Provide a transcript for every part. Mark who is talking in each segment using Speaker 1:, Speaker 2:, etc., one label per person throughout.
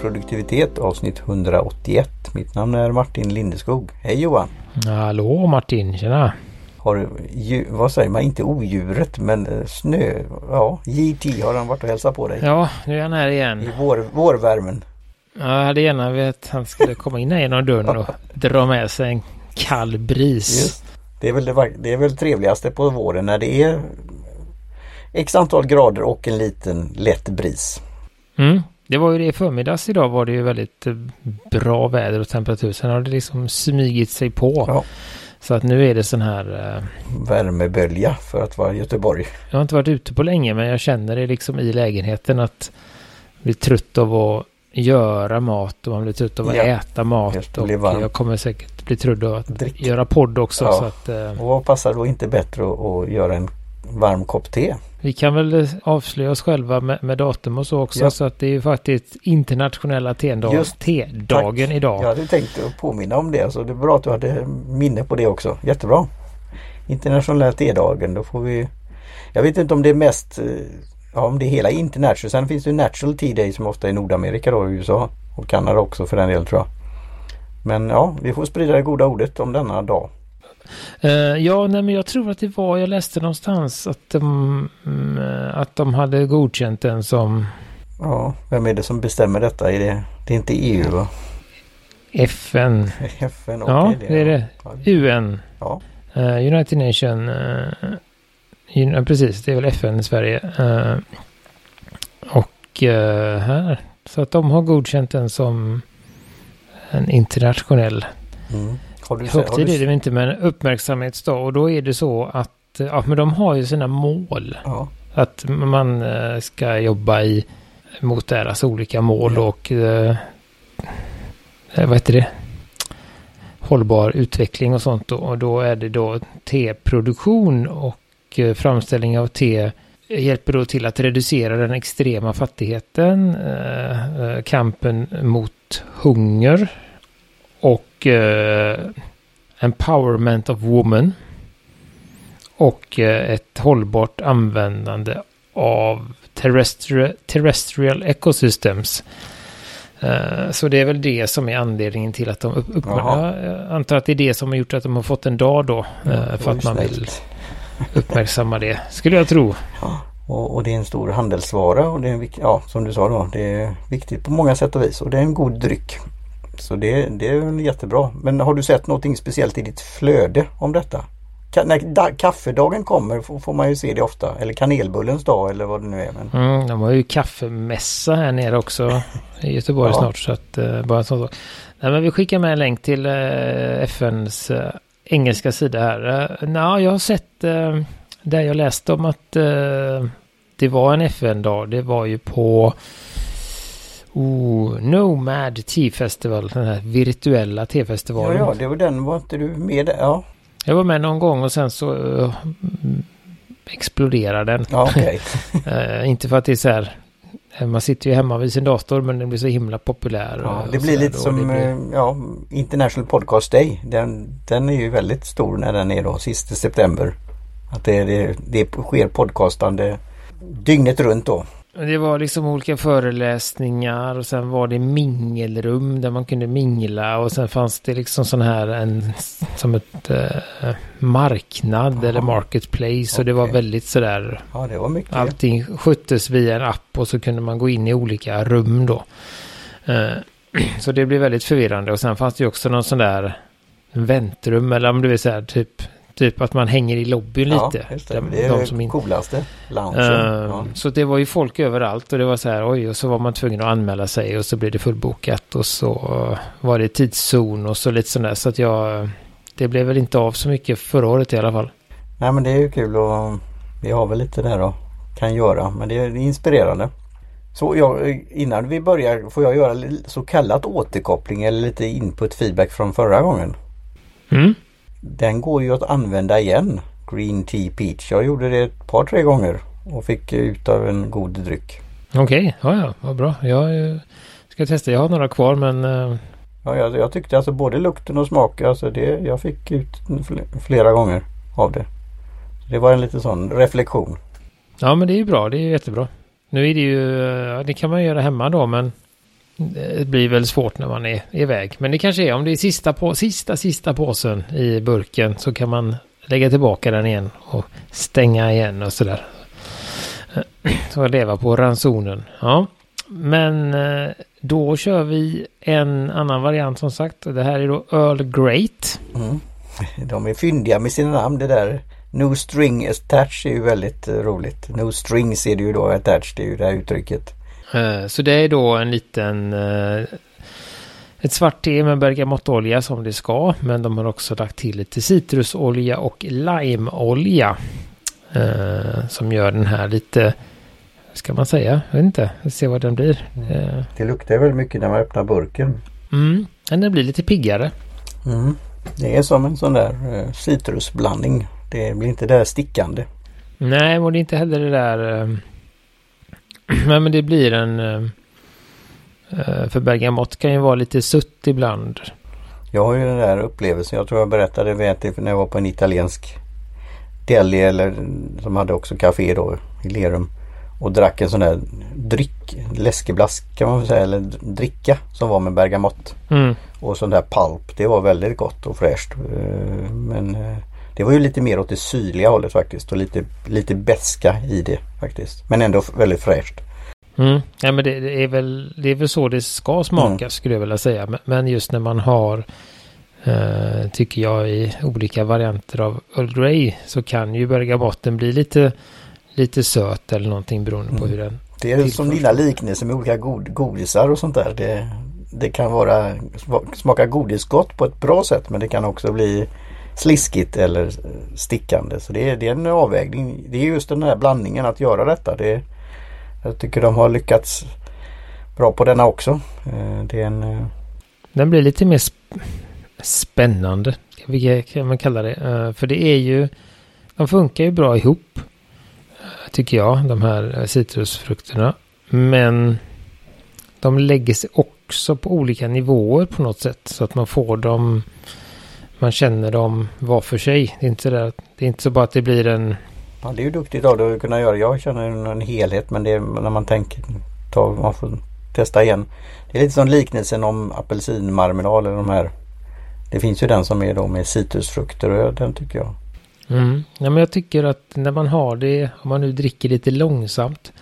Speaker 1: produktivitet avsnitt 181. Mitt namn är Martin Lindeskog. Hej Johan!
Speaker 2: Hallå Martin, tjena!
Speaker 1: Har du, vad säger man, inte odjuret men eh, snö, ja JT har han varit och hälsat på dig?
Speaker 2: Ja, nu är han här igen.
Speaker 1: I vår, vårvärmen.
Speaker 2: Ja, jag hade gärna velat att han skulle komma in här genom dörren och dra med sig en kall bris. Just.
Speaker 1: Det är, väl det, det är väl trevligaste på våren när det är x antal grader och en liten lätt bris.
Speaker 2: Mm. Det var ju det i förmiddags idag var det ju väldigt eh, bra väder och temperatur. Sen har det liksom smygit sig på. Ja. Så att nu är det sån här... Uh,
Speaker 1: Värmebölja för att vara Göteborg.
Speaker 2: Jag har inte varit ute på länge men jag känner det liksom i lägenheten att bli trött av att göra mat och man blir trött av att ja. äta mat. Och jag kommer säkert bli trött av att Drick. göra podd också. Ja. Så att,
Speaker 1: uh, och vad passar då inte bättre att, att göra en varm kopp te?
Speaker 2: Vi kan väl avslöja oss själva med, med datum och så också. Ja. Så att det är ju faktiskt internationella te-dagen idag.
Speaker 1: Jag hade tänkt att påminna om det. Så det är bra att du hade minne på det också. Jättebra. Internationella te-dagen. Då får vi... Jag vet inte om det är mest... Eh, ja, om det är hela international. Sen finns det Natural Tea Day som ofta är i Nordamerika då, i USA. Och Kanada också för den delen tror jag. Men ja, vi får sprida det goda ordet om denna dag.
Speaker 2: Uh, ja, nej, men jag tror att det var, jag läste någonstans att de, um, att de hade godkänt den som...
Speaker 1: Ja, vem är det som bestämmer detta? Är det, det är inte EU va?
Speaker 2: FN.
Speaker 1: FN,
Speaker 2: okay, Ja, det är det. UN. Ja. Uh, United Nation. Uh, precis, det är väl FN i Sverige. och här. Så att de har godkänt den som en internationell mm. Har du, Högtid är det inte, men uppmärksamhetsdag. Och då är det så att ja, men de har ju sina mål. Ja. Att man eh, ska jobba i mot deras olika mål ja. och eh, eh, vad heter det? Hållbar utveckling och sånt. Och då är det då teproduktion och eh, framställning av te hjälper då till att reducera den extrema fattigheten, eh, kampen mot hunger och eh, Empowerment of Woman och eh, ett hållbart användande av terrestrial, terrestrial ecosystems. Uh, så det är väl det som är anledningen till att de uppmärksammar. Jag antar att det är det som har gjort att de har fått en dag då. Ja, uh, för att man vill uppmärksamma det. Skulle jag tro.
Speaker 1: Ja, och, och, det är en stor handelsvara och det är ja, som du sa då. Det är viktigt på många sätt och vis och det är en god dryck. Så det, det är jättebra. Men har du sett någonting speciellt i ditt flöde om detta? Ka när da, kaffedagen kommer får, får, man ju se det ofta. Eller kanelbullens dag eller vad det nu är.
Speaker 2: Men... Mm, de har ju kaffemässa här nere också i Göteborg ja. snart. Så att, uh, bara så. Nej, men vi skickar med en länk till uh, eh, FNs uh, eh, engelska sida här. Uh, na, jag har sett där jag läste om att det var en FN-dag. Det var ju på Oh, Nomad Tea-festival, den här virtuella te-festivalen.
Speaker 1: Ja, ja, det var den, var inte du med? Ja.
Speaker 2: Jag var med någon gång och sen så uh, exploderar den.
Speaker 1: Ja, okay.
Speaker 2: uh, inte för att det är så här, eh, man sitter ju hemma vid sin dator men den blir så himla populär.
Speaker 1: Ja, det blir lite som blir... ja, International Podcast Day. Den, den är ju väldigt stor när den är då sista september. Att det, det, det sker podcastande dygnet runt då.
Speaker 2: Det var liksom olika föreläsningar och sen var det mingelrum där man kunde mingla och sen fanns det liksom sån här en som ett eh, marknad Aha. eller marketplace okay. och det var väldigt sådär.
Speaker 1: Ja, det var mycket.
Speaker 2: Allting sköttes via en app och så kunde man gå in i olika rum då. Eh, så det blev väldigt förvirrande och sen fanns det ju också någon sån där väntrum eller om du vill säga typ Typ att man hänger i lobbyn ja, lite.
Speaker 1: Just det, det är de som coolaste loungen.
Speaker 2: Uh, ja. Så det var ju folk överallt och det var så här oj och så var man tvungen att anmäla sig och så blev det fullbokat och så var det tidszon och så lite sådär så att jag det blev väl inte av så mycket förra året i alla fall.
Speaker 1: Nej men det är ju kul och vi har väl lite där då kan göra men det är inspirerande. Så jag, innan vi börjar får jag göra så kallat återkoppling eller lite input feedback från förra gången.
Speaker 2: Mm.
Speaker 1: Den går ju att använda igen. Green Tea Peach. Jag gjorde det ett par tre gånger och fick ut av en god dryck.
Speaker 2: Okej, okay. ja ja, vad bra. Jag eh, ska testa. Jag har några kvar men... Uh...
Speaker 1: Ja, jag, jag, tyckte alltså både lukten och smaken. Alltså det, jag fick ut flera gånger av det. Det var en liten sån reflektion.
Speaker 2: Ja men det är ju bra. Det är jättebra. Nu är det ju... Det kan man göra hemma då men det blir väl svårt när man är iväg. Men det kanske är om det är sista, på, sista, sista påsen i burken så kan man lägga tillbaka den igen och stänga igen och sådär. Så leva på ransonen. Ja, men eh, då kör vi en annan variant som sagt. Det här är då Earl Great. Mm.
Speaker 1: De är fyndiga med sina namn det där. No string attached är ju väldigt eh, roligt. No strings är det ju då attached, det är ju det här uttrycket.
Speaker 2: Eh, så det är då en liten ett svart te med bergamottolja som det ska. Men de har också lagt till lite citrusolja och limeolja. Eh, som gör den här lite, ska man säga, jag vet inte, vi ser vad den blir.
Speaker 1: Eh. Det luktar väldigt mycket när man öppnar burken.
Speaker 2: Mm, men den blir lite piggare.
Speaker 1: Mm. Det är som en sån där eh, citrusblandning. Det blir inte det där stickande.
Speaker 2: Nej, och det är inte heller det där... Eh, men det blir en... Eh, eh, för bergamott kan ju vara lite sutt ibland.
Speaker 1: Jag har ju den där upplevelsen. Jag tror jag berättade när jag var på en italiensk deli eller som hade också café då i Lerum. Och drack en sån där dryck, läskeblask kan man säga, eller dricka som var med bergamott. Mm. Och sån där palp. Det var väldigt gott och fräscht. Eh, men det var ju lite mer åt det syrliga hållet faktiskt och lite, lite beska i det faktiskt. Men ändå väldigt fräscht.
Speaker 2: Mm. Ja men det, det, är väl, det är väl så det ska smaka mm. skulle jag vilja säga. Men just när man har Uh, tycker jag i olika varianter av Earl Grey så kan ju bergamotten bli lite, lite söt eller någonting beroende på mm. hur den
Speaker 1: Det är tillförs. som dina liknelser med olika god, godisar och sånt där. Det, det kan vara smaka godisgott på ett bra sätt men det kan också bli sliskigt eller stickande. Så det är, det är en avvägning. Det är just den här blandningen att göra detta. Det, jag tycker de har lyckats bra på denna också. Eh, det är en... Eh,
Speaker 2: den blir lite mer spännande. Vilket kan man kalla det? Eh, för det är ju... De funkar ju bra ihop. Tycker jag, de här citrusfrukterna. Men de lägger sig också på olika nivåer på något sätt. Så att man får dem... Man känner dem var för sig. Det är inte, där, det är inte så bara att det blir en...
Speaker 1: Ja, det är ju duktigt av dig att kunna göra. Jag känner en helhet men det är när man tänker... Ta, man får testa igen. Det är lite som liknelsen om apelsinmarmelad eller de här det finns ju den som är då med citrusfrukter och den tycker jag.
Speaker 2: Mm. Ja, men jag tycker att när man har det, om man nu dricker lite långsamt.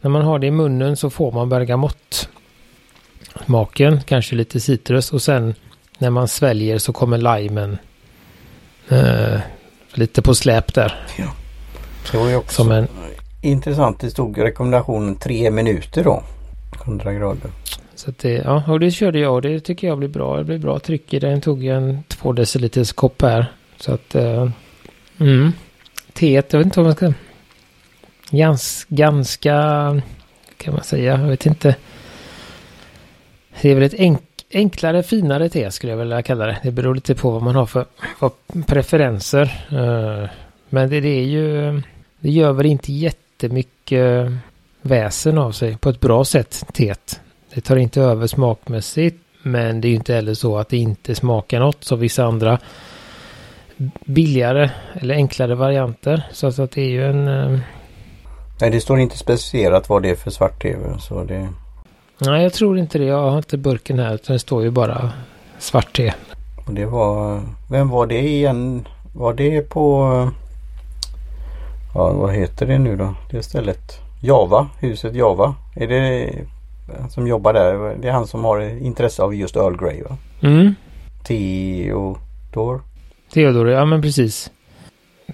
Speaker 2: När man har det i munnen så får man bergamott. Smaken, kanske lite citrus och sen när man sväljer så kommer limen eh, lite på släp där. Ja.
Speaker 1: Det var ju också Som en... intressant. Det stod rekommendationen tre minuter då. 100 grader.
Speaker 2: Så att det, ja, och det körde jag och det tycker jag blir bra. Det blir bra tryck i den. Tog en två deciliters kopp här. Så att, uh, mm. Teet, jag vet inte vad man ska... Gans, ganska, kan man säga, jag vet inte. Det är väl ett enk, enklare, finare te skulle jag vilja kalla det. Det beror lite på vad man har för, för preferenser. Eh, men det, det är ju, det gör väl inte jättemycket väsen av sig på ett bra sätt, teet. Det tar inte över smakmässigt. Men det är ju inte heller så att det inte smakar något som vissa andra billigare eller enklare varianter. Så att det är ju en... Eh,
Speaker 1: Nej det står inte specificerat vad det är för svart-te. Så det...
Speaker 2: Nej jag tror inte det. Jag har inte burken här. Utan det står ju bara svart-te.
Speaker 1: Och det var... Vem var det igen? Var det på... Ja vad heter det nu då? Det stället? Java? Huset Java? Är det som jobbar där. Det är han som har intresse av just Earl Grey va? Mm. Theodor?
Speaker 2: Theodor, ja men precis.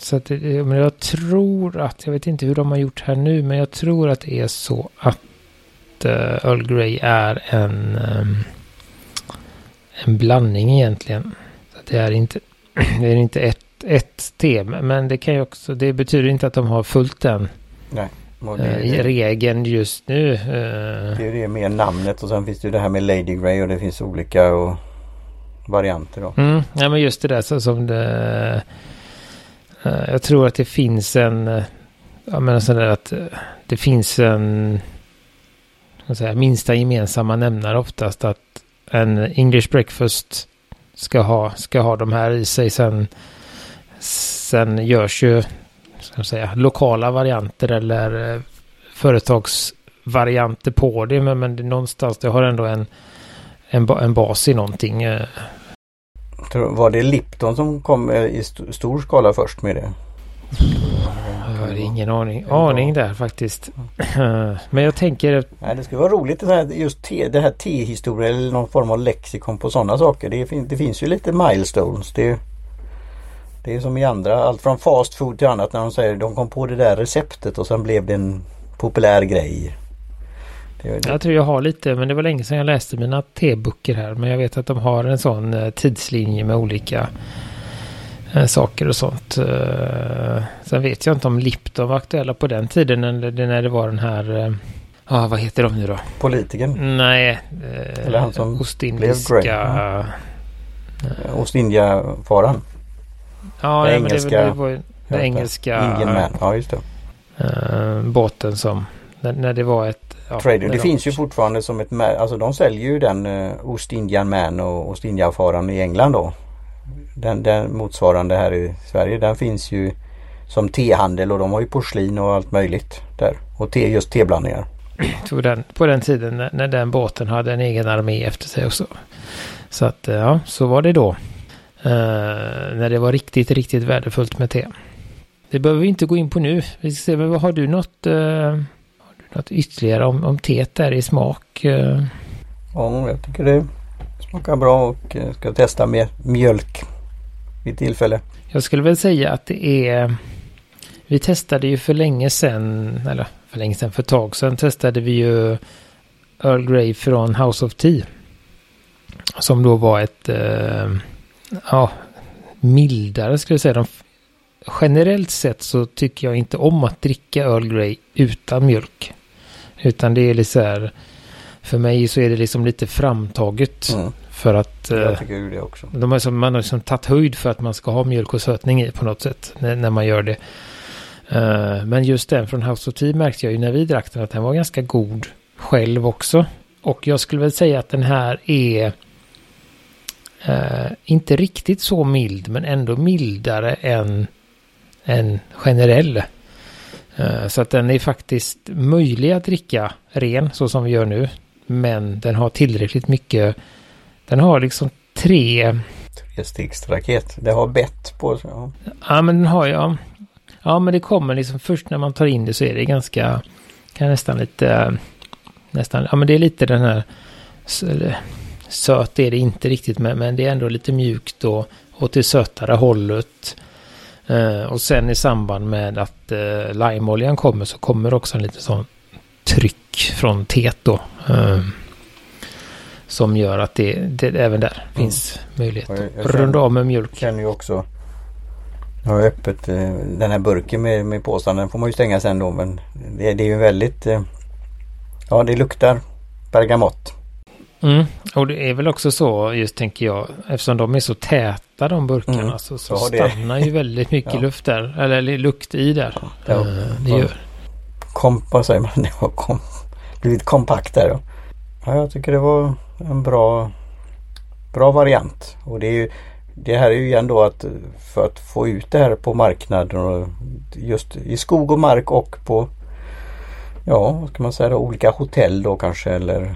Speaker 2: Så att, men jag tror att, jag vet inte hur de har gjort här nu, men jag tror att det är så att uh, Earl Grey är en, um, en blandning egentligen. Så det är inte, det är inte ett, ett tema, men det kan ju också, det betyder inte att de har följt den. Nej. Det, I regeln just nu. Eh.
Speaker 1: Det är det med namnet och sen finns det det här med Lady Grey och det finns olika och varianter då.
Speaker 2: Mm, ja men just det där så som det... Eh, jag tror att det finns en... Eh, jag menar sådär att det finns en... Säga, minsta gemensamma nämnare oftast att en English breakfast ska ha, ska ha de här i sig. Sen, sen görs ju ska säga, lokala varianter eller eh, företags varianter på det. Men, men det, någonstans det har ändå en, en, en bas i någonting. Eh.
Speaker 1: Var det Lipton som kom i st stor skala först med det?
Speaker 2: Jag har ingen aning, aning där faktiskt. Men jag tänker...
Speaker 1: Nej, det skulle vara roligt det här, just te, det här tehistoria eller någon form av lexikon på sådana saker. Det, det finns ju lite milestones. Det, det är som i andra, allt från fast food till annat när de säger de kom på det där receptet och sen blev det en populär grej.
Speaker 2: Det, jag tror jag har lite, men det var länge sedan jag läste mina teböcker här. Men jag vet att de har en sån eh, tidslinje med olika eh, saker och sånt. Eh, sen vet jag inte om Lipton var aktuella på den tiden när, när det var den här Ja, ah, vad heter de nu då?
Speaker 1: Politikern?
Speaker 2: Nej.
Speaker 1: Eller han som
Speaker 2: Ostindiska...
Speaker 1: blev Grey. Ja.
Speaker 2: Ja, det, engelska, det, var den engelska
Speaker 1: Indian Man. Ja, just det.
Speaker 2: Uh, båten som när, när, det var ett
Speaker 1: ja, Trader. Det finns ju fortfarande som ett alltså de säljer ju den Ostindian Man och Ostindiafaran i England då. Den, den motsvarande här i Sverige den finns ju som tehandel och de har ju porslin och allt möjligt där. Och te, just teblandningar.
Speaker 2: Den, på den tiden när, när den båten hade en egen armé efter sig också. Så att ja, så var det då. Uh, när det var riktigt, riktigt värdefullt med te. Det behöver vi inte gå in på nu. Vi ska se, men har du något, uh, har du något ytterligare om, om teet där i smak? Uh?
Speaker 1: Ja, jag tycker det smakar bra och eh, ska testa med mjölk vid tillfälle.
Speaker 2: Jag skulle väl säga att det är... Vi testade ju för länge sedan, eller för länge sedan, för ett tag sedan testade vi ju Earl Grey från House of Tea. Som då var ett eh, ja, mildare skulle jag säga. De, generellt sett så tycker jag inte om att dricka Earl Grey utan mjölk. Utan det är lite så här, för mig så är det liksom lite framtaget. Mm. För att
Speaker 1: jag eh, tycker det också.
Speaker 2: De har som, man har liksom tagit höjd för att man ska ha mjölk och sötning i på något sätt när, när man gör det. Uh, men just den från House of Tea märkte jag ju när vi drack den att den var ganska god själv också. Och jag skulle väl säga att den här är Uh, inte riktigt så mild men ändå mildare än en generell. Uh, så att den är faktiskt möjlig att dricka ren så som vi gör nu. Men den har tillräckligt mycket. Den har liksom tre...
Speaker 1: Trestegsraket. Det har bett på sig.
Speaker 2: Ja. ja men den har ja. Ja men det kommer liksom först när man tar in det så är det ganska. Kan nästan lite. Nästan. Ja men det är lite den här söt är det inte riktigt med, men det är ändå lite mjukt och åt det sötare hållet. Eh, och sen i samband med att eh, limeoljan kommer så kommer också en liten sån tryck från då. Eh, som gör att det, det även där mm. finns möjlighet att runda av med mjölk. Jag
Speaker 1: känner ju också jag har öppet eh, den här burken med, med påsarna. Den får man ju stänga sen då men det, det är ju väldigt eh, Ja det luktar bergamott.
Speaker 2: Mm. Och det är väl också så, just tänker jag, eftersom de är så täta de burkarna mm. så, så stannar ju väldigt mycket ja. luft där, eller lukt i där. Ja, det gör
Speaker 1: kompa vad säger man? Det var kom, blivit kompakt Ja, jag tycker det var en bra, bra variant. Och det är ju det här är ju igen då att för att få ut det här på marknaden och just i skog och mark och på ja, vad ska man säga då, olika hotell då kanske eller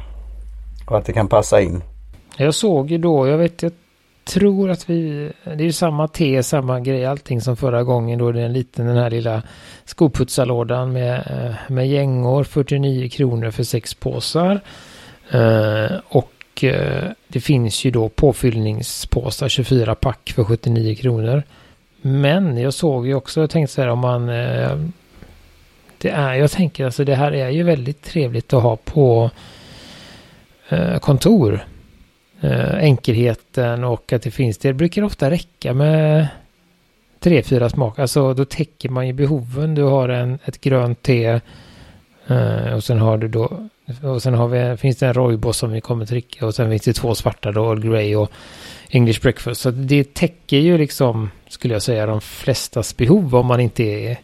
Speaker 1: och att det kan passa in.
Speaker 2: Jag såg ju då, jag vet, jag tror att vi, det är ju samma te, samma grej, allting som förra gången då. Det är en liten, den här lilla skoputsarlådan med, eh, med gängor, 49 kronor för sex påsar. Eh, och eh, det finns ju då påfyllningspåsar, 24 pack för 79 kronor. Men jag såg ju också, jag tänkte så här om man det är, jag tänker alltså det här är ju väldigt trevligt att ha på kontor. Eh, enkelheten och att det finns, det brukar ofta räcka med tre, fyra smaker. Alltså då täcker man ju behoven. Du har en, ett grönt te eh, och sen har du då och sen har vi, finns det en rooibos som vi kommer dricka och sen finns det två svarta då, Earl Grey och English breakfast. Så det täcker ju liksom, skulle jag säga, de flestas behov om man inte är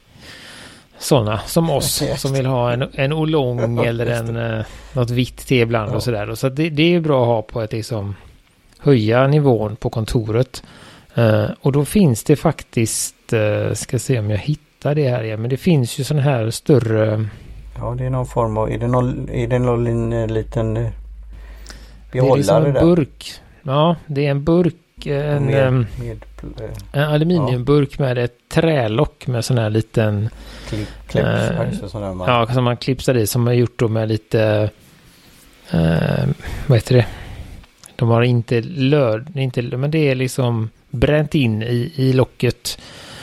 Speaker 2: sådana som oss som vill ha en, en olong eller en, uh, något vitt te ibland ja. och sådär. Så det, det är bra att ha på att liksom höja nivån på kontoret. Uh, och då finns det faktiskt, uh, ska se om jag hittar det här igen, men det finns ju sådana här större
Speaker 1: Ja det är någon form av, är det någon, är det någon liten behållare
Speaker 2: där? Det är liksom en burk. Ja det är en burk. En, med, med, en aluminiumburk ja. med ett trälock med sån här liten
Speaker 1: Klipp, klipp,
Speaker 2: sån man... Ja, som man klipsar i som är gjort då med lite äh, vad heter det? De har inte lörd, inte, men det är liksom bränt in i, i locket.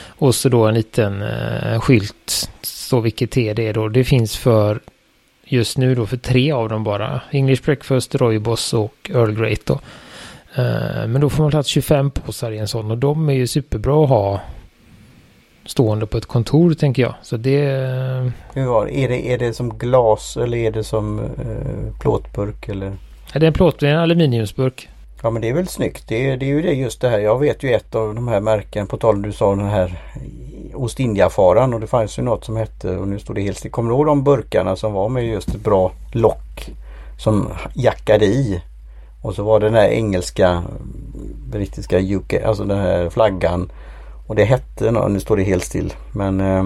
Speaker 2: Och så då en liten äh, skylt, så vilket te det är då. Det finns för just nu då för tre av dem bara. English Breakfast, Roybos och Earl Grey då. Uh, men då får man plats 25 påsar i en sån och de är ju superbra att ha stående på ett kontor tänker jag. Så det...
Speaker 1: Hur var det? Är det, är det som glas eller är det som uh, plåtburk eller?
Speaker 2: Det är en plåt, en aluminiumsburk.
Speaker 1: Ja men det är väl snyggt. Det är, det är ju det just det här. Jag vet ju ett av de här märken på tal du sa den här Ostindiefaran och det fanns ju något som hette och nu står det helt still. Kommer du ihåg de burkarna som var med just ett bra lock som jackade i? Och så var det den här engelska brittiska UK, alltså den här flaggan. Och det hette, nu står det helt still, men eh,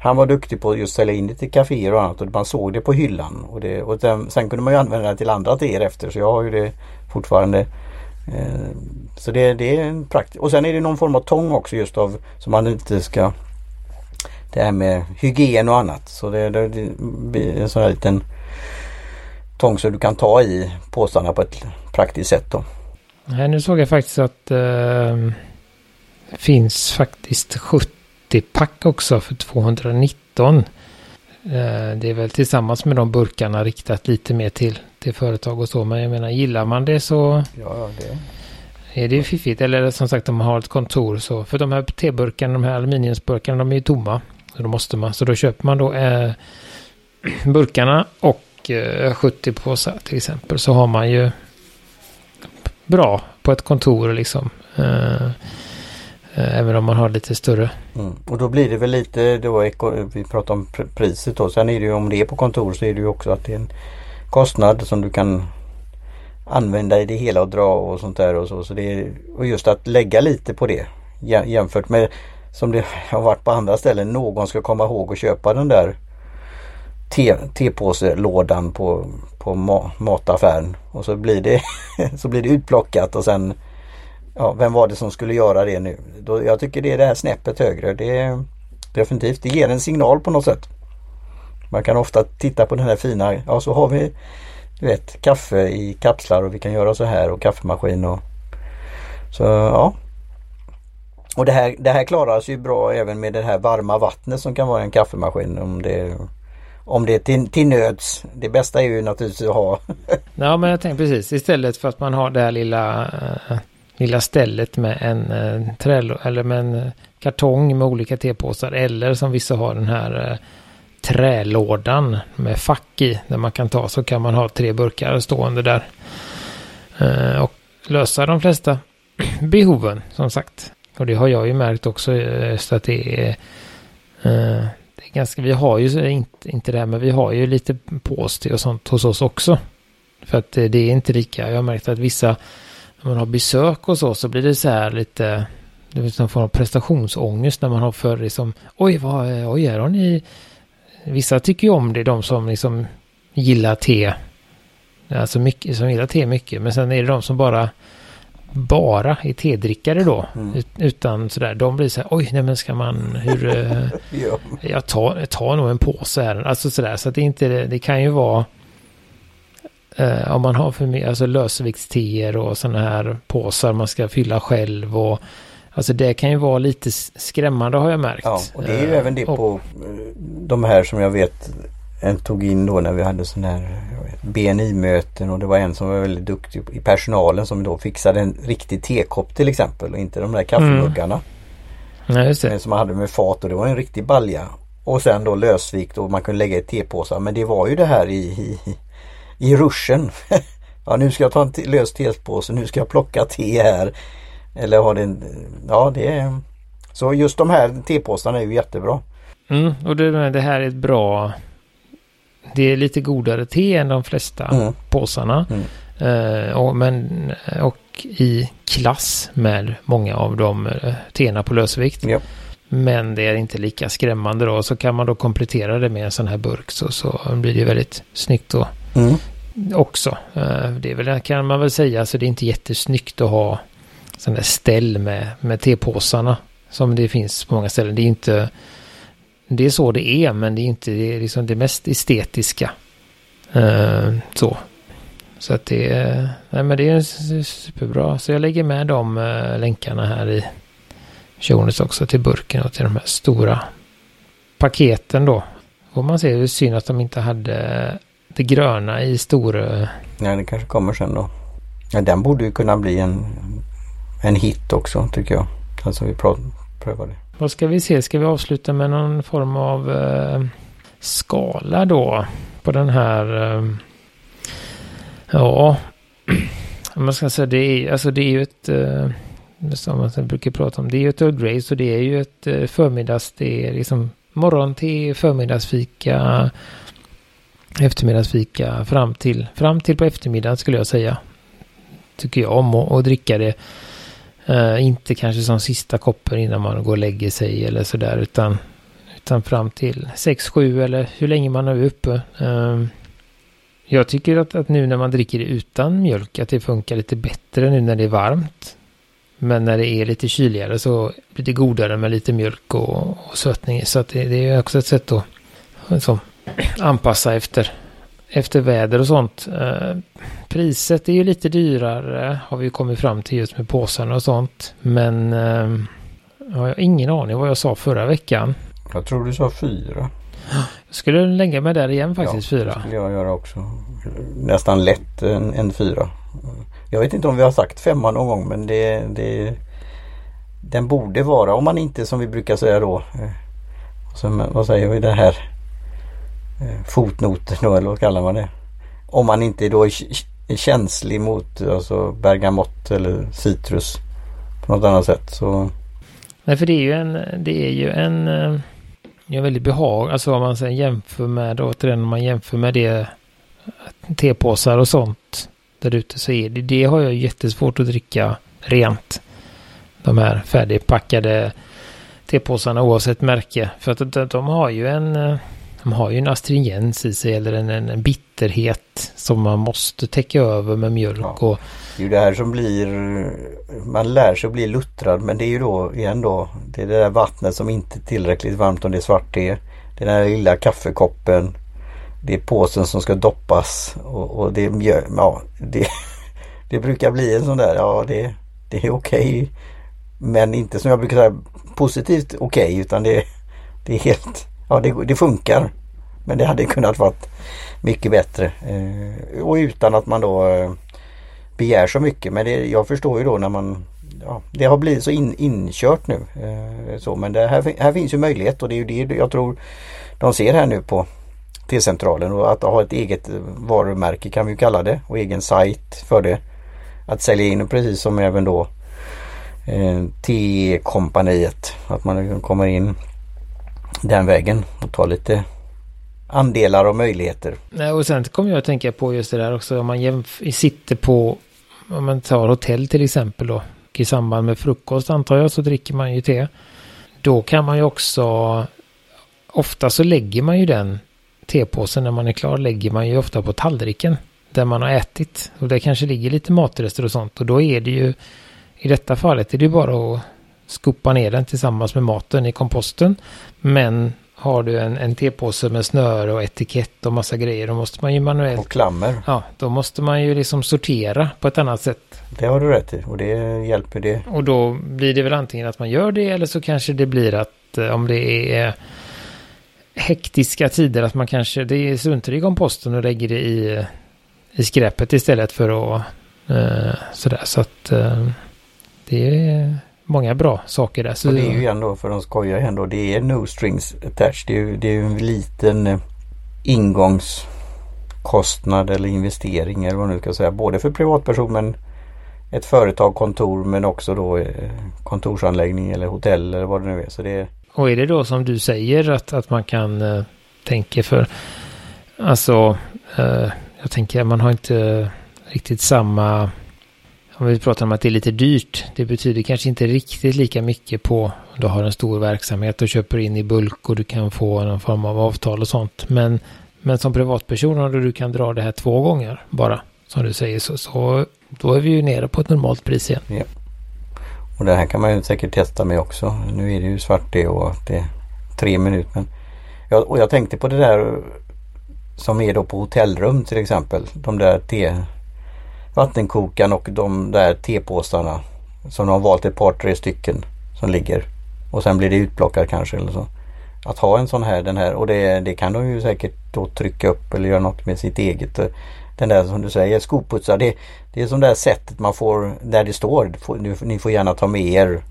Speaker 1: han var duktig på att just sälja in det till kaféer och annat och man såg det på hyllan. Och, det, och sen, sen kunde man ju använda det till andra teer efter så jag har ju det fortfarande. Eh, så det, det är en praktisk. Och sen är det någon form av tång också just av som man inte ska Det här med hygien och annat. Så det, det, det blir en sån här liten tång så du kan ta i påsarna på ett praktiskt sätt då.
Speaker 2: Nej, nu såg jag faktiskt att eh, det finns faktiskt 70 pack också för 219. Eh, det är väl tillsammans med de burkarna riktat lite mer till, till företag och så. Men jag menar, gillar man det så
Speaker 1: ja, det.
Speaker 2: är det ju fiffigt. Eller som sagt, de har ett kontor så. För de här teburkarna, de här aluminiumsburkarna, de är ju tomma. Så då måste man, så då köper man då eh, burkarna och Eh, 70 påsar till exempel. Så har man ju bra på ett kontor liksom. Eh, eh, även om man har lite större.
Speaker 1: Mm. Och då blir det väl lite, då vi pratar om priset då. Sen är det ju om det är på kontor så är det ju också att det är en kostnad som du kan använda i det hela och dra och sånt där och så. så det är, och just att lägga lite på det jämfört med som det har varit på andra ställen. Någon ska komma ihåg att köpa den där tepåselådan på, på mataffären och så blir det så blir det utplockat och sen ja, vem var det som skulle göra det nu? Då, jag tycker det är det här snäppet högre. Det är, definitivt, det ger en signal på något sätt. Man kan ofta titta på den här fina, ja så har vi du vet kaffe i kapslar och vi kan göra så här och kaffemaskin och så ja. Och det här, det här klarar ju bra även med det här varma vattnet som kan vara en kaffemaskin om det om det är till, till nöds. Det bästa är ju naturligtvis att ha.
Speaker 2: ja men jag tänkte precis istället för att man har det här lilla eh, lilla stället med en eh, träl eller med en eh, kartong med olika tepåsar eller som vissa har den här eh, trälådan med fack i där man kan ta så kan man ha tre burkar stående där. Eh, och lösa de flesta behoven som sagt. Och det har jag ju märkt också eh, så att det är, eh, det är ganska, vi har ju inte, inte det här men vi har ju lite påste och sånt hos oss också. För att eh, det är inte lika, jag har märkt att vissa när man har besök och så, så blir det så här lite, det blir en form av prestationsångest när man har för liksom, oj, vad, eh, oj, här har ni, vissa tycker ju om det, de som liksom gillar te, alltså mycket, som gillar te mycket, men sen är det de som bara, bara är tedrickare då, mm. utan sådär, de blir så här, oj, nej men ska man, hur, eh, ja. jag tar, tar nog en påse här, alltså sådär, så att det inte, det kan ju vara, Eh, om man har för mycket, alltså lösviktsteer och sådana här påsar man ska fylla själv och Alltså det kan ju vara lite skrämmande har jag märkt.
Speaker 1: Ja, och det är ju eh, även det och, på eh, de här som jag vet en tog in då när vi hade sådana här BNI-möten och det var en som var väldigt duktig i personalen som då fixade en riktig tekopp till exempel och inte de där kaffemuggarna.
Speaker 2: Mm. Ja, just det.
Speaker 1: Som man hade med fat och det var en riktig balja. Och sen då lösvikt och man kunde lägga i tepåsar men det var ju det här i, i i ruschen. ja nu ska jag ta en lös tepåse, nu ska jag plocka te här. Eller har det en, ja det är så just de här tepåsarna är ju jättebra.
Speaker 2: Mm, och det, det här är ett bra det är lite godare te än de flesta mm. påsarna. Mm. Uh, och, men, och i klass med många av de uh, teerna på lösvikt.
Speaker 1: Ja.
Speaker 2: Men det är inte lika skrämmande då. Så kan man då komplettera det med en sån här burk så, så blir det väldigt snyggt då. Mm. Också. Eh, det är väl, kan man väl säga. Så det är inte jättesnyggt att ha sån där ställ med, med tepåsarna. Som det finns på många ställen. Det är inte... Det är så det är men det är inte det, är liksom det mest estetiska. Uh, så. Så att det är... Nej men det är superbra. Så jag lägger med de uh, länkarna här i Jonas också till burken och till de här stora paketen då. Får man se, hur synd att de inte hade det gröna i stora...
Speaker 1: Eh, nej, det kanske kommer sen då. Ja, den borde ju kunna bli en, en hit också tycker jag. Alltså vi prövar det.
Speaker 2: Vad ska vi se? Ska vi avsluta med någon form av eh, skala då? På den här... Eh, ja, man ska säga det är, alltså det är ju ett... Eh, som man brukar prata om. Det är ju ett Earl Grey så det är ju ett eh, förmiddags, det är liksom morgon till förmiddagsfika, eftermiddagsfika fram till, fram till på eftermiddagen skulle jag säga. Tycker jag om att dricka det. Uh, inte kanske som sista koppen innan man går och lägger sig eller sådär utan, utan fram till 6-7 eller hur länge man är uppe. Uh, jag tycker att, att nu när man dricker det utan mjölk att det funkar lite bättre nu när det är varmt. Men när det är lite kyligare så blir det godare med lite mjölk och, och sötning. Så att det, det är också ett sätt att så, anpassa efter, efter väder och sånt. Eh, priset är ju lite dyrare har vi kommit fram till just med påsarna och sånt. Men eh, jag har ingen aning vad jag sa förra veckan.
Speaker 1: Jag tror du sa fyra.
Speaker 2: Jag skulle lägga mig där igen faktiskt,
Speaker 1: ja,
Speaker 2: fyra.
Speaker 1: Det skulle jag göra också. Nästan lätt en, en fyra. Jag vet inte om vi har sagt femma någon gång men det, det Den borde vara om man inte som vi brukar säga då eh, som, Vad säger vi det här Eh, fotnoter då eller vad kallar man det? Om man inte då är, känslig mot alltså bergamott eller citrus på något annat sätt så
Speaker 2: Nej för det är ju en Det är ju en eh, det är väldigt behag Alltså om man sen jämför med återigen om man jämför med det eh, Tepåsar och sånt där ute så är det, det har jag jättesvårt att dricka rent. De här färdigpackade tepåsarna oavsett märke. För att de, de har ju en de har ju en astringens i sig eller en, en bitterhet som man måste täcka över med mjölk. Ja, och,
Speaker 1: det är ju det här som blir, man lär sig att bli luttrad men det är ju då igen då, det är det där vattnet som inte är tillräckligt varmt om det är svart te. Det är den här lilla kaffekoppen det är påsen som ska doppas och, och det är mjöl. Ja, det, det brukar bli en sån där, ja det, det är okej. Okay. Men inte som jag brukar säga positivt okej okay, utan det, det är helt, ja det, det funkar. Men det hade kunnat varit mycket bättre. Eh, och utan att man då eh, begär så mycket. Men det, jag förstår ju då när man ja, Det har blivit så in, inkört nu. Eh, så, men det här, här finns ju möjlighet och det är ju det jag tror de ser här nu på T-centralen och att ha ett eget varumärke kan vi kalla det och egen sajt för det. Att sälja in precis som även då eh, T-kompaniet. Att man kommer in den vägen och tar lite andelar och möjligheter.
Speaker 2: Nej, och sen kommer jag att tänka på just det där också om man jämf- sitter på om man tar hotell till exempel då. I samband med frukost antar jag så dricker man ju te. Då kan man ju också ofta så lägger man ju den tepåsen när man är klar lägger man ju ofta på tallriken där man har ätit. Och det kanske ligger lite matrester och sånt. Och då är det ju i detta fallet är det bara att skopa ner den tillsammans med maten i komposten. Men har du en, en tepåse med snöre och etikett och massa grejer då måste man ju manuellt...
Speaker 1: Och klammer.
Speaker 2: Ja, då måste man ju liksom sortera på ett annat sätt.
Speaker 1: Det har du rätt i och det hjälper det.
Speaker 2: Och då blir det väl antingen att man gör det eller så kanske det blir att eh, om det är hektiska tider att man kanske det struntar i komposten och lägger det i, i skräpet istället för att eh, sådär. Så att eh, det är många bra saker där. Så
Speaker 1: och det är ju ändå, för de skojar ändå, det är no strings attached. Det är ju, det är en liten eh, ingångskostnad eller investering eller vad man nu ska säga. Både för privatperson men ett företag, kontor men också då eh, kontorsanläggning eller hotell eller vad det nu är. Så det är
Speaker 2: och är det då som du säger att, att man kan uh, tänka för, alltså, uh, jag tänker man har inte riktigt samma, om vi pratar om att det är lite dyrt, det betyder kanske inte riktigt lika mycket på du har en stor verksamhet och köper in i bulk och du kan få någon form av avtal och sånt. Men, men som privatperson om du kan dra det här två gånger bara, som du säger, så, så då är vi ju nere på ett normalt pris igen.
Speaker 1: Ja. Och det här kan man ju säkert testa med också. Nu är det ju svart det och det är tre minuter. Men jag, och jag tänkte på det där som är då på hotellrum till exempel. De där te vattenkokaren och de där tepåsarna som de har valt ett par tre stycken som ligger och sen blir det utplockat kanske eller så. Att ha en sån här den här och det, det kan de ju säkert då trycka upp eller göra något med sitt eget. Den där som du säger skoputsar det, det är som det här sättet man får där det står ni får gärna ta med er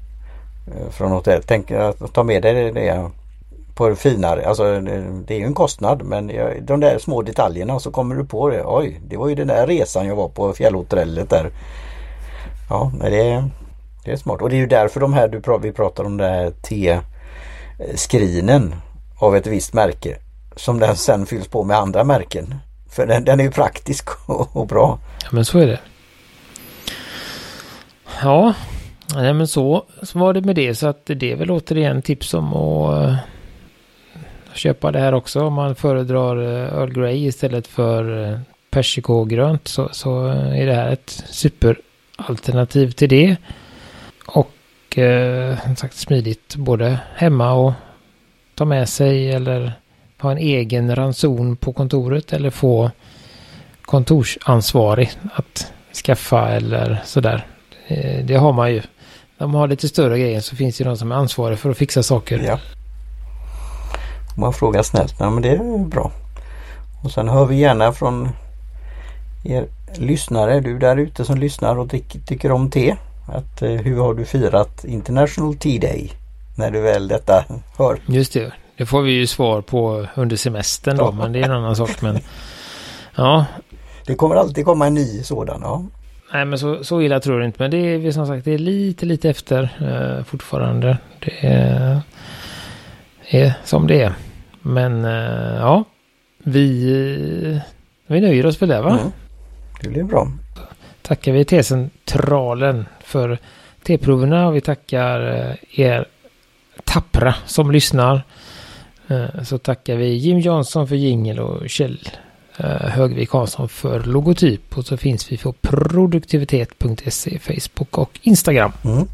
Speaker 1: eh, från hotellet. Tänk att ta med dig det på finare. Alltså det är ju en kostnad men de där små detaljerna så kommer du på det. Oj, det var ju den där resan jag var på fjällhotellet där. Ja, det är, det är smart och det är ju därför de här du, vi pratar om den här T-skrinen av ett visst märke som den sen fylls på med andra märken. För den, den är ju praktisk och, och, bra.
Speaker 2: Ja men så är det. Ja, nej men så, så var det med det så att det är väl återigen tips om att eh, köpa det här också om man föredrar eh, Earl Grey istället för eh, persikogrönt så, så eh, är det här ett superalternativ till det. Och eh, som sagt smidigt både hemma och ta med sig eller ha en egen ranson på kontoret eller få kontorsansvarig att skaffa eller sådär. Det har man ju. När man har lite större grejer så finns det någon som är ansvarig för att fixa saker.
Speaker 1: Ja. Man frågar snällt, ja, men det är bra. Och sen hör vi gärna från er lyssnare, du där ute som lyssnar och tycker om te. Att, eh, hur har du firat International Tea Day? När du väl detta hör.
Speaker 2: Just det, det får vi ju svar på under semestern då, ja. men det är en annan sak. Men ja.
Speaker 1: Det kommer alltid komma en ny sådan, ja.
Speaker 2: Nej men så, så illa tror jag inte. Men det är som sagt det är lite lite efter eh, fortfarande. Det är, är som det är. Men eh, ja, vi, vi nöjer oss för det va? Mm.
Speaker 1: Det blir bra.
Speaker 2: Tackar vi T-centralen för T-proverna och vi tackar eh, er tappra som lyssnar. Eh, så tackar vi Jim Jansson för jingel och Kjell Högvik Hansson för logotyp. Och så finns vi på produktivitet.se, Facebook och Instagram.
Speaker 1: Mm.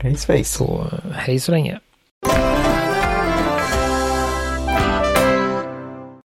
Speaker 1: Hej svejs.
Speaker 2: Så hej så länge.